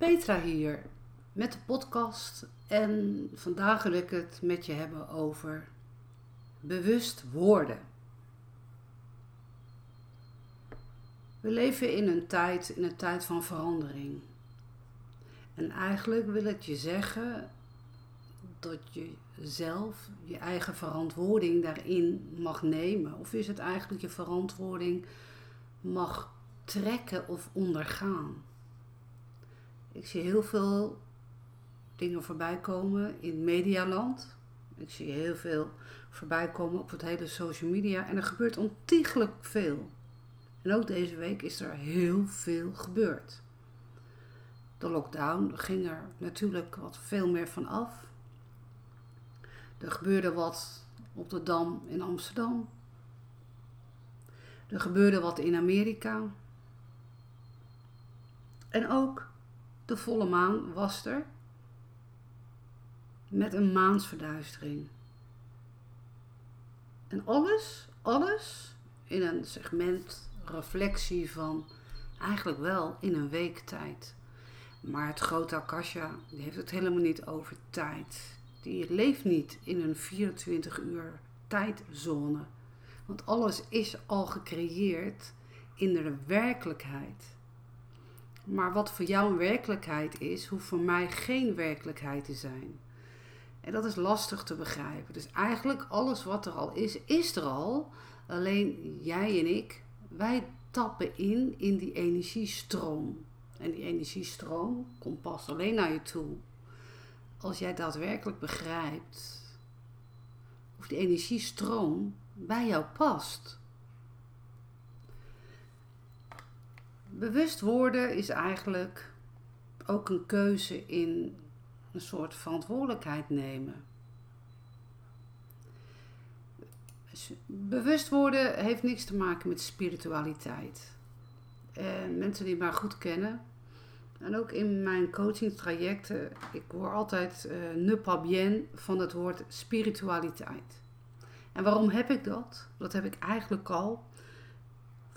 Petra hier met de podcast en vandaag wil ik het met je hebben over bewust worden. We leven in een tijd, in een tijd van verandering. En eigenlijk wil ik je zeggen dat je zelf je eigen verantwoording daarin mag nemen. Of is het eigenlijk je verantwoording mag trekken of ondergaan. Ik zie heel veel dingen voorbij komen in medialand. Ik zie heel veel voorbij komen op het hele social media. En er gebeurt ontiegelijk veel. En ook deze week is er heel veel gebeurd. De lockdown ging er natuurlijk wat veel meer van af. Er gebeurde wat op de Dam in Amsterdam. Er gebeurde wat in Amerika. En ook de volle maan was er. Met een maansverduistering. En alles, alles in een segment reflectie van eigenlijk wel in een week tijd. Maar het grote Akasha die heeft het helemaal niet over tijd. Die leeft niet in een 24 uur tijdzone. Want alles is al gecreëerd in de werkelijkheid. Maar wat voor jou een werkelijkheid is, hoeft voor mij geen werkelijkheid te zijn. En dat is lastig te begrijpen. Dus eigenlijk alles wat er al is, is er al. Alleen jij en ik, wij tappen in in die energiestroom. En die energiestroom komt pas alleen naar je toe als jij daadwerkelijk begrijpt of die energiestroom bij jou past. Bewust worden is eigenlijk ook een keuze in een soort verantwoordelijkheid nemen. Bewust worden heeft niks te maken met spiritualiteit. En mensen die mij goed kennen, en ook in mijn coaching trajecten, ik hoor altijd uh, ne pas bien van het woord spiritualiteit. En waarom heb ik dat? Dat heb ik eigenlijk al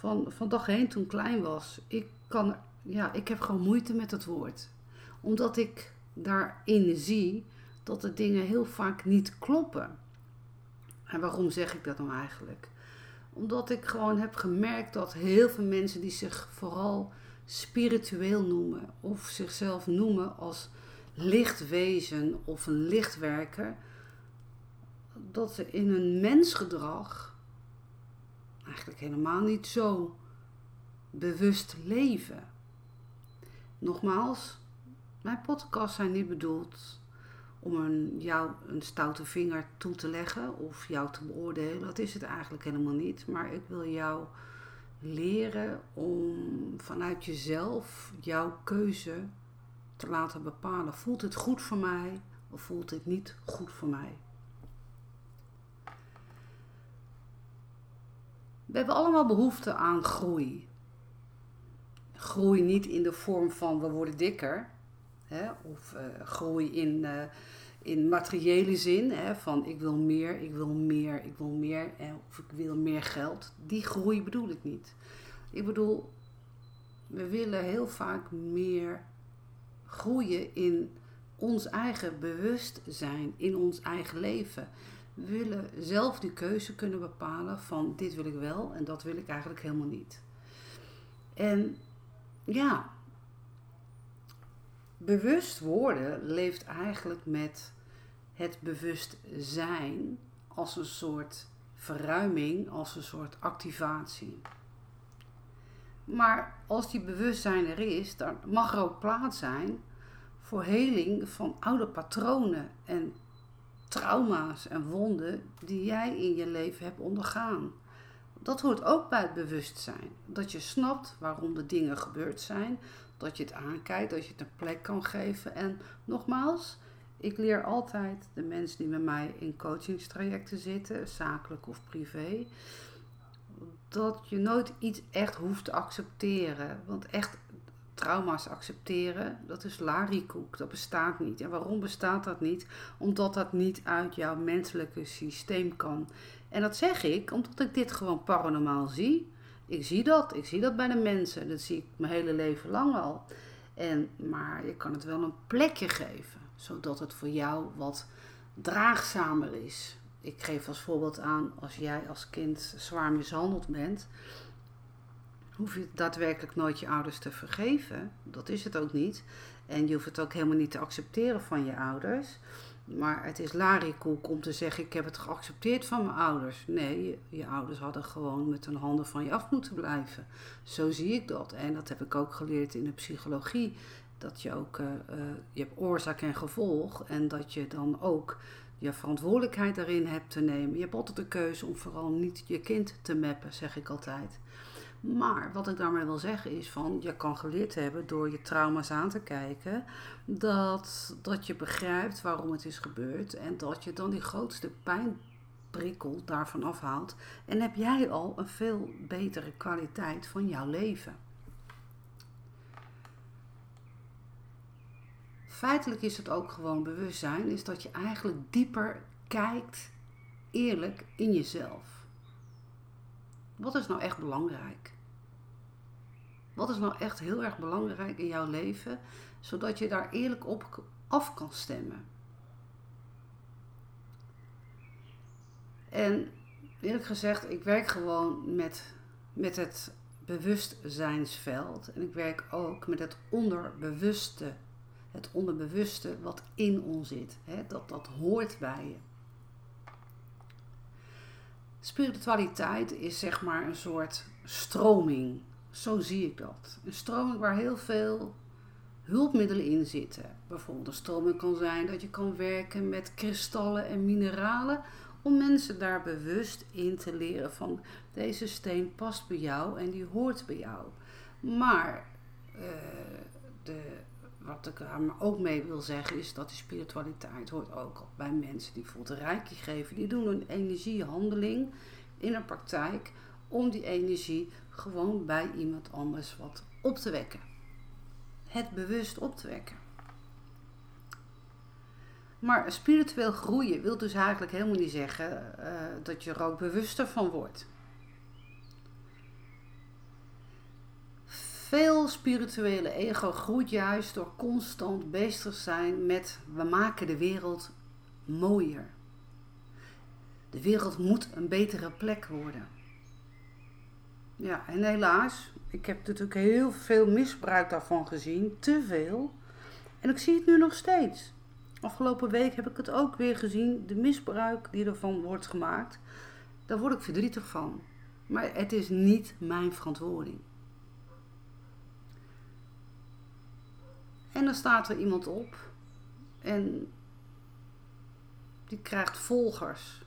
van, van dag heen toen klein was. Ik, kan, ja, ik heb gewoon moeite met het woord. Omdat ik daarin zie dat de dingen heel vaak niet kloppen. En waarom zeg ik dat nou eigenlijk? Omdat ik gewoon heb gemerkt dat heel veel mensen die zich vooral spiritueel noemen of zichzelf noemen als lichtwezen of een lichtwerker, dat ze in hun mensgedrag eigenlijk helemaal niet zo bewust leven. Nogmaals, mijn podcasts zijn niet bedoeld om een, jou een stoute vinger toe te leggen of jou te beoordelen. Dat is het eigenlijk helemaal niet. Maar ik wil jou leren om vanuit jezelf jouw keuze te laten bepalen. Voelt het goed voor mij of voelt het niet goed voor mij? We hebben allemaal behoefte aan groei. Groei niet in de vorm van we worden dikker. Hè, of uh, groei in, uh, in materiële zin. Hè, van ik wil meer, ik wil meer, ik wil meer. Of ik wil meer geld. Die groei bedoel ik niet. Ik bedoel, we willen heel vaak meer groeien in ons eigen bewustzijn, in ons eigen leven. Willen zelf die keuze kunnen bepalen van dit wil ik wel en dat wil ik eigenlijk helemaal niet. En ja, bewust worden leeft eigenlijk met het bewustzijn als een soort verruiming, als een soort activatie. Maar als die bewustzijn er is, dan mag er ook plaats zijn voor heling van oude patronen en trauma's en wonden die jij in je leven hebt ondergaan. Dat hoort ook bij het bewustzijn. Dat je snapt waarom de dingen gebeurd zijn. Dat je het aankijkt, dat je het een plek kan geven. En nogmaals, ik leer altijd de mensen die met mij in coachingstrajecten zitten, zakelijk of privé, dat je nooit iets echt hoeft te accepteren. Want echt trauma's accepteren, dat is larikoek, dat bestaat niet. En waarom bestaat dat niet? Omdat dat niet uit jouw menselijke systeem kan. En dat zeg ik omdat ik dit gewoon paranormaal zie. Ik zie dat, ik zie dat bij de mensen, dat zie ik mijn hele leven lang al. En, maar je kan het wel een plekje geven, zodat het voor jou wat draagzamer is. Ik geef als voorbeeld aan, als jij als kind zwaar mishandeld bent, hoef je daadwerkelijk nooit je ouders te vergeven. Dat is het ook niet. En je hoeft het ook helemaal niet te accepteren van je ouders. Maar het is larikoek om te zeggen: Ik heb het geaccepteerd van mijn ouders. Nee, je, je, ouders hadden gewoon met hun handen van je af moeten blijven. Zo zie ik dat. En dat heb ik ook geleerd in de psychologie. Dat je ook, uh, uh, je hebt oorzaak en gevolg. En dat je dan ook je verantwoordelijkheid daarin hebt te nemen. Je hebt altijd de keuze om vooral niet je kind te mappen, zeg ik altijd. Maar wat ik daarmee wil zeggen is van, je kan geleerd hebben door je trauma's aan te kijken, dat, dat je begrijpt waarom het is gebeurd en dat je dan die grootste pijnprikkel daarvan afhaalt. En heb jij al een veel betere kwaliteit van jouw leven. Feitelijk is het ook gewoon bewustzijn, is dat je eigenlijk dieper kijkt, eerlijk in jezelf. Wat is nou echt belangrijk? Wat is nou echt heel erg belangrijk in jouw leven, zodat je daar eerlijk op af kan stemmen? En eerlijk gezegd, ik werk gewoon met, met het bewustzijnsveld. En ik werk ook met het onderbewuste. Het onderbewuste wat in ons zit. Hè? Dat, dat hoort bij je. Spiritualiteit is zeg maar een soort stroming. Zo zie ik dat. Een stroming waar heel veel hulpmiddelen in zitten. Bijvoorbeeld een stroming kan zijn dat je kan werken met kristallen en mineralen om mensen daar bewust in te leren van deze steen past bij jou en die hoort bij jou. Maar uh, de wat ik daar ook mee wil zeggen is dat die spiritualiteit hoort ook bij mensen die bijvoorbeeld reiki geven. Die doen een energiehandeling in een praktijk om die energie gewoon bij iemand anders wat op te wekken. Het bewust op te wekken. Maar spiritueel groeien wil dus eigenlijk helemaal niet zeggen uh, dat je er ook bewuster van wordt. Veel spirituele ego groeit juist door constant bezig zijn met we maken de wereld mooier. De wereld moet een betere plek worden. Ja, en helaas, ik heb natuurlijk heel veel misbruik daarvan gezien, te veel. En ik zie het nu nog steeds. Afgelopen week heb ik het ook weer gezien, de misbruik die ervan wordt gemaakt. Daar word ik verdrietig van. Maar het is niet mijn verantwoording. En dan staat er iemand op en die krijgt volgers.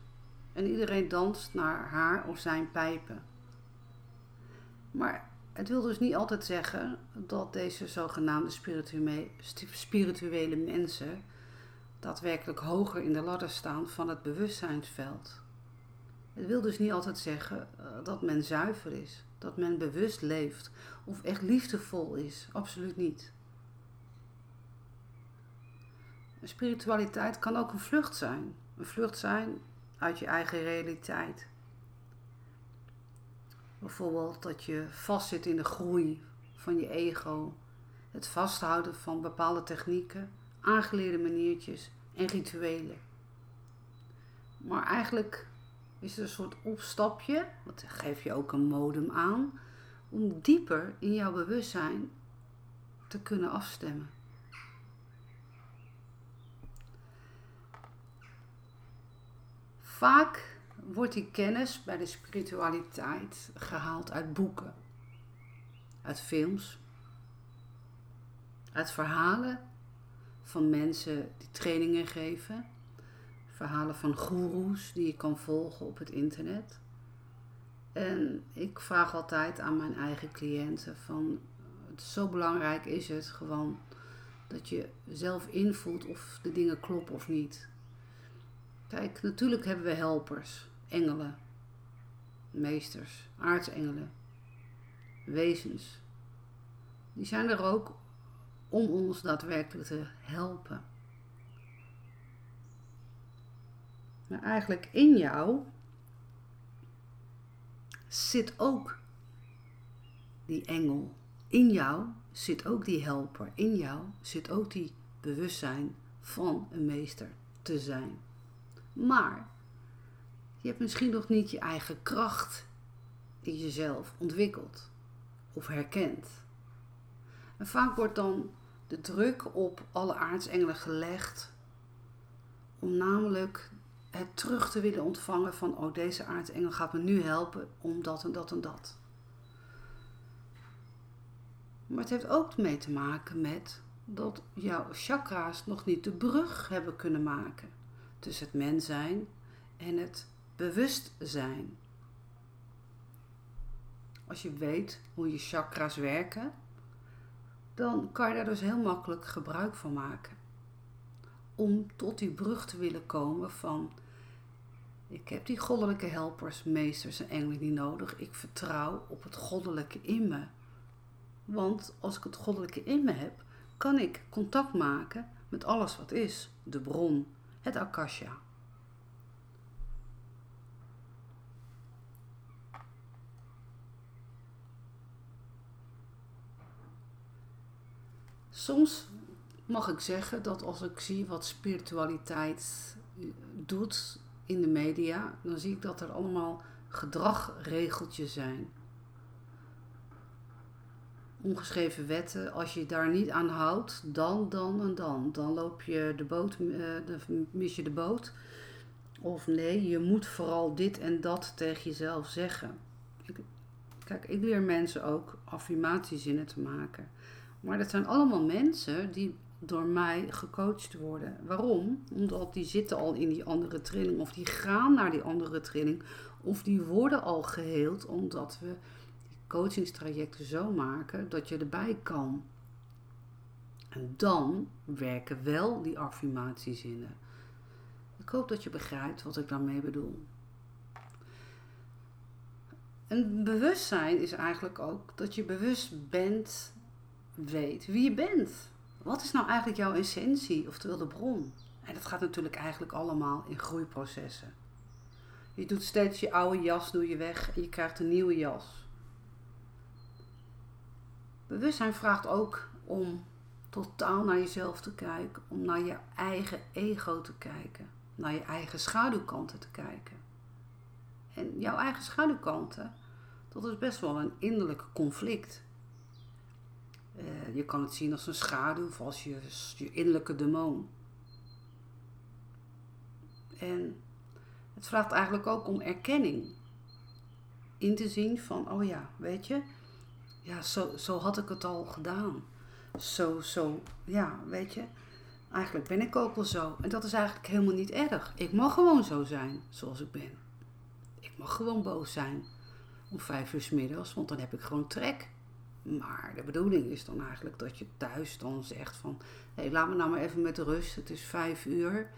En iedereen danst naar haar of zijn pijpen. Maar het wil dus niet altijd zeggen dat deze zogenaamde spirituele mensen daadwerkelijk hoger in de ladder staan van het bewustzijnsveld. Het wil dus niet altijd zeggen eh, dat men zuiver is, dat men bewust leeft of echt liefdevol is. Absoluut niet. Spiritualiteit kan ook een vlucht zijn. Een vlucht zijn uit je eigen realiteit. Bijvoorbeeld dat je vastzit in de groei van je ego, het vasthouden van bepaalde technieken, aangeleerde maniertjes en rituelen. Maar eigenlijk is het een soort opstapje, dat geef je ook een modem aan, om dieper in jouw bewustzijn te kunnen afstemmen. Vaak wordt die kennis bij de spiritualiteit gehaald uit boeken, uit films, uit verhalen van mensen die trainingen geven, verhalen van goeroes die je kan volgen op het internet. En ik vraag altijd aan mijn eigen cliënten van, zo belangrijk is het gewoon dat je zelf invoelt of de dingen kloppen of niet. Kijk, natuurlijk hebben we helpers, engelen, meesters, aartsengelen, wezens. Die zijn er ook om ons daadwerkelijk te helpen. Maar eigenlijk in jou zit ook die engel. In jou zit ook die helper. In jou zit ook die bewustzijn van een meester te zijn. Maar je hebt misschien nog niet je eigen kracht in jezelf ontwikkeld of herkend. En vaak wordt dan de druk op alle aartsengelen gelegd om namelijk het terug te willen ontvangen van oh deze aartsengel gaat me nu helpen om dat en dat en dat. Maar het heeft ook mee te maken met dat jouw chakra's nog niet de brug hebben kunnen maken tussen het mens zijn en het bewustzijn. Als je weet hoe je chakra's werken, dan kan je daar dus heel makkelijk gebruik van maken. Om tot die brug te willen komen van ik heb die goddelijke helpers, meesters en engelen niet nodig. Ik vertrouw op het goddelijke in me. Want als ik het goddelijke in me heb, kan ik contact maken met alles wat is. De bron, het akasha. Soms mag ik zeggen dat als ik zie wat spiritualiteit doet in de media, dan zie ik dat er allemaal gedragregeltjes zijn. Ongeschreven wetten, als je daar niet aan houdt, dan, dan en dan. Dan loop je de boot, uh, mis je de boot. Of nee, je moet vooral dit en dat tegen jezelf zeggen. Kijk, ik leer mensen ook affirmatiezinnen te maken. Maar dat zijn allemaal mensen die door mij gecoacht worden. Waarom? Omdat die zitten al in die andere trilling of die gaan naar die andere trilling of die worden al geheeld omdat we die coachingstrajecten zo maken dat je erbij kan. En dan werken wel die affirmatiezinnen. Ik hoop dat je begrijpt wat ik daarmee bedoel. En bewustzijn is eigenlijk ook dat je bewust bent, weet wie je bent wat is nou eigenlijk jouw essentie, oftewel de bron? En dat gaat natuurlijk eigenlijk allemaal in groeiprocessen. Je doet steeds je oude jas doe je weg en je krijgt een nieuwe jas. Bewustzijn vraagt ook om totaal naar jezelf te kijken, om naar je eigen ego te kijken, naar je eigen schaduwkanten te kijken. En jouw eigen schaduwkanten, dat is best wel een innerlijk conflict. Uh, je kan het zien als een schaduw of als je, je innerlijke demon. En het vraagt eigenlijk ook om erkenning. In te zien van, oh ja, weet je, ja, zo, zo had ik het al gedaan. Zo, zo, ja, weet je, eigenlijk ben ik ook wel zo. En dat is eigenlijk helemaal niet erg. Ik mag gewoon zo zijn zoals ik ben. Ik mag gewoon boos zijn om vijf uur s middags, want dan heb ik gewoon trek. Maar de bedoeling is dan eigenlijk dat je thuis dan zegt van... Hé, laat me nou maar even met rust. Het is vijf uur.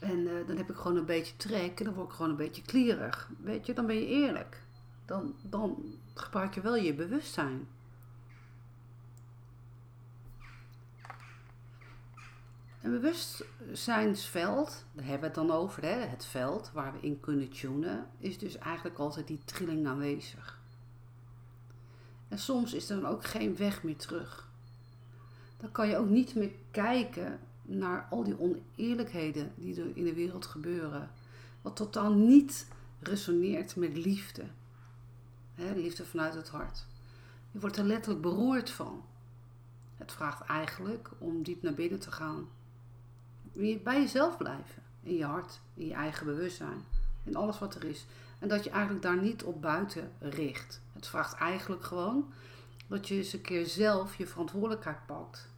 En uh, dan heb ik gewoon een beetje trek. En dan word ik gewoon een beetje klierig. Weet je, dan ben je eerlijk. Dan, dan gebruik je wel je bewustzijn. Een bewustzijnsveld, daar hebben we het dan over, hè? het veld waar we in kunnen tunen, is dus eigenlijk altijd die trilling aanwezig. En soms is er dan ook geen weg meer terug. Dan kan je ook niet meer kijken naar al die oneerlijkheden die er in de wereld gebeuren. Wat totaal niet resoneert met liefde. liefde vanuit het hart. Je wordt er letterlijk beroerd van. Het vraagt eigenlijk om diep naar binnen te gaan. Bij jezelf blijven. In je hart, in je eigen bewustzijn. In alles wat er is. En dat je eigenlijk daar niet op buiten richt. Het vraagt eigenlijk gewoon dat je eens een keer zelf je verantwoordelijkheid pakt.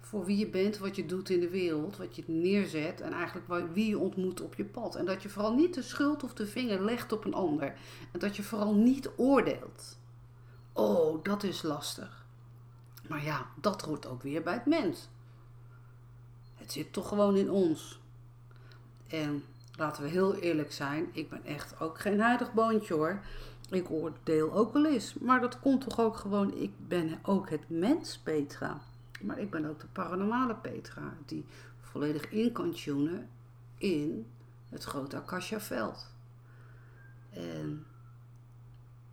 Voor wie je bent, wat je doet in de wereld, wat je neerzet en eigenlijk wie je ontmoet op je pad. En dat je vooral niet de schuld of de vinger legt op een ander. En dat je vooral niet oordeelt. Oh, dat is lastig. Maar ja, dat hoort ook weer bij het mens. Het zit toch gewoon in ons. En laten we heel eerlijk zijn, ik ben echt ook geen heilig boontje hoor. Ik oordeel ook wel eens, maar dat komt toch ook gewoon, ik ben ook het mens Petra. Maar ik ben ook de paranormale Petra, die volledig in kan tunen in het grote Akasha-veld. En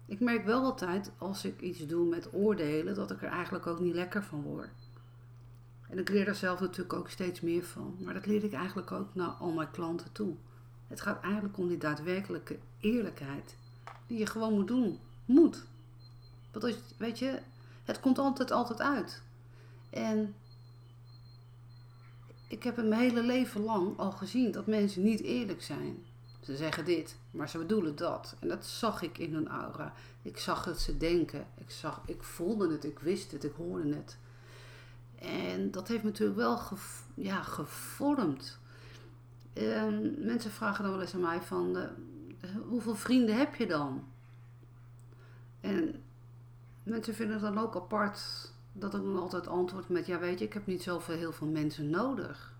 Ik merk wel altijd als ik iets doe met oordelen dat ik er eigenlijk ook niet lekker van word. En ik leer er zelf natuurlijk ook steeds meer van. Maar dat leer ik eigenlijk ook naar al mijn klanten toe. Het gaat eigenlijk om die daadwerkelijke eerlijkheid. Die je gewoon moet doen. Moet. Want als, weet je, het komt altijd, altijd uit. En ik heb het mijn hele leven lang al gezien dat mensen niet eerlijk zijn. Ze zeggen dit, maar ze bedoelen dat. En dat zag ik in hun aura. Ik zag het ze denken. Ik, zag, ik voelde het, ik wist het, ik hoorde het. En dat heeft me natuurlijk wel ja, gevormd. Ehm, mensen vragen dan wel eens aan mij van, uh, hoeveel vrienden heb je dan? En mensen vinden het dan ook apart dat ik dan altijd antwoord met, ja weet je, ik heb niet zoveel heel veel mensen nodig.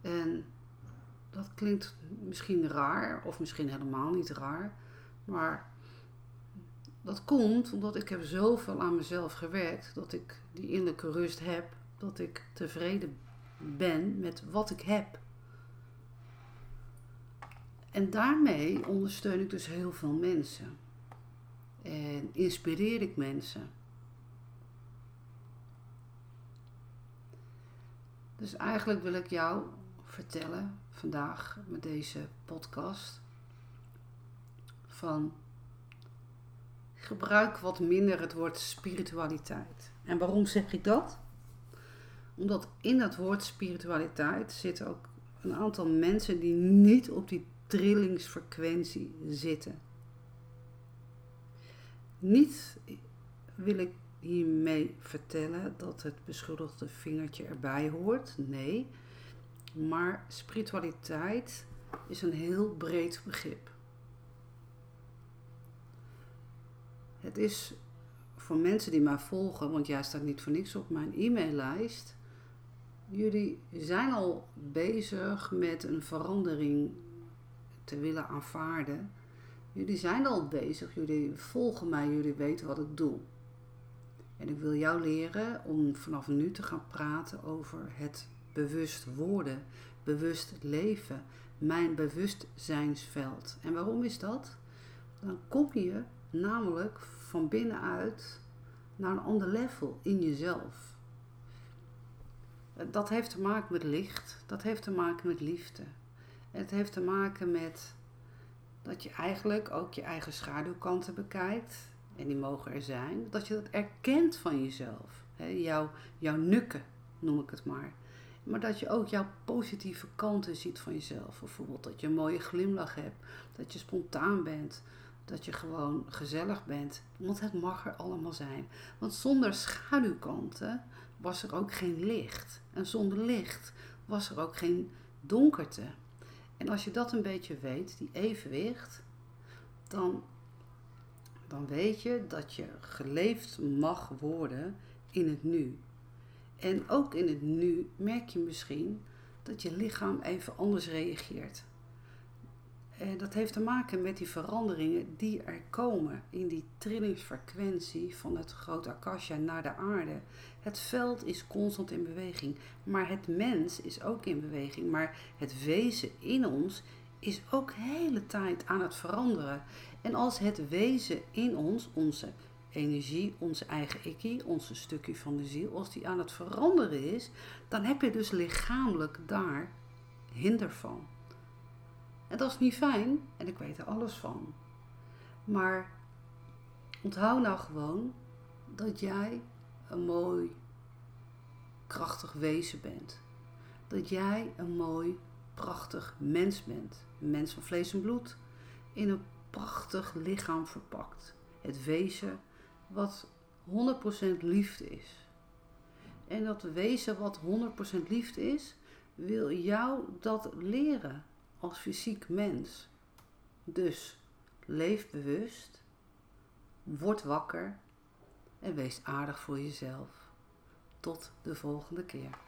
En dat klinkt misschien raar, of misschien helemaal niet raar, maar dat komt omdat ik heb zoveel aan mezelf gewerkt dat ik die innerlijke rust heb, dat ik tevreden ben met wat ik heb. En daarmee ondersteun ik dus heel veel mensen. En inspireer ik mensen. Dus eigenlijk wil ik jou vertellen vandaag met deze podcast van gebruik wat minder het woord spiritualiteit. En waarom zeg ik dat? Omdat in dat woord spiritualiteit zitten ook een aantal mensen die niet op die trillingsfrequentie zitten. Niet wil ik hiermee vertellen dat het beschuldigde vingertje erbij hoort. Nee. Maar spiritualiteit is een heel breed begrip. Het is voor mensen die mij volgen, want jij staat niet voor niks op mijn e-maillijst. Jullie zijn al bezig met een verandering te willen aanvaarden. Jullie zijn al bezig, jullie volgen mij, jullie weten wat ik doe. En ik wil jou leren om vanaf nu te gaan praten over het bewust worden, bewust leven, mijn bewustzijnsveld. En waarom is dat? Dan kom je namelijk van binnenuit naar een ander level in jezelf. Dat heeft te maken met licht, dat heeft te maken met liefde. Het heeft te maken met dat je eigenlijk ook je eigen schaduwkanten bekijkt. En die mogen er zijn. Dat je dat erkent van jezelf. Jouw, jouw nukken, noem ik het maar. Maar dat je ook jouw positieve kanten ziet van jezelf. Bijvoorbeeld dat je een mooie glimlach hebt. Dat je spontaan bent. Dat je gewoon gezellig bent. Want het mag er allemaal zijn. Want zonder schaduwkanten was er ook geen licht. En zonder licht was er ook geen donkerte. En als je dat een beetje weet, die evenwicht, dan, dan weet je dat je geleefd mag worden in het nu. En ook in het nu merk je misschien dat je lichaam even anders reageert. En dat heeft te maken met die veranderingen die er komen in die trillingsfrequentie van het grote akasha naar de aarde. Het veld is constant in beweging, maar het mens is ook in beweging. Maar het wezen in ons is ook hele tijd aan het veranderen. En als het wezen in ons, onze energie, onze eigen ikkie, onze stukje van de ziel, als die aan het veranderen is, dan heb je dus lichamelijk daar hinder van. En dat is niet fijn en ik weet er alles van. Maar onthoud nou gewoon dat jij een mooi, krachtig wezen bent. Dat jij een mooi, prachtig mens bent. Een mens van vlees en bloed in een prachtig lichaam verpakt. Het wezen wat 100% liefde is. En dat wezen wat 100% liefde is, wil jou dat leren als fysiek mens. Dus leef bewust, word wakker en wees aardig voor jezelf. Tot de volgende keer.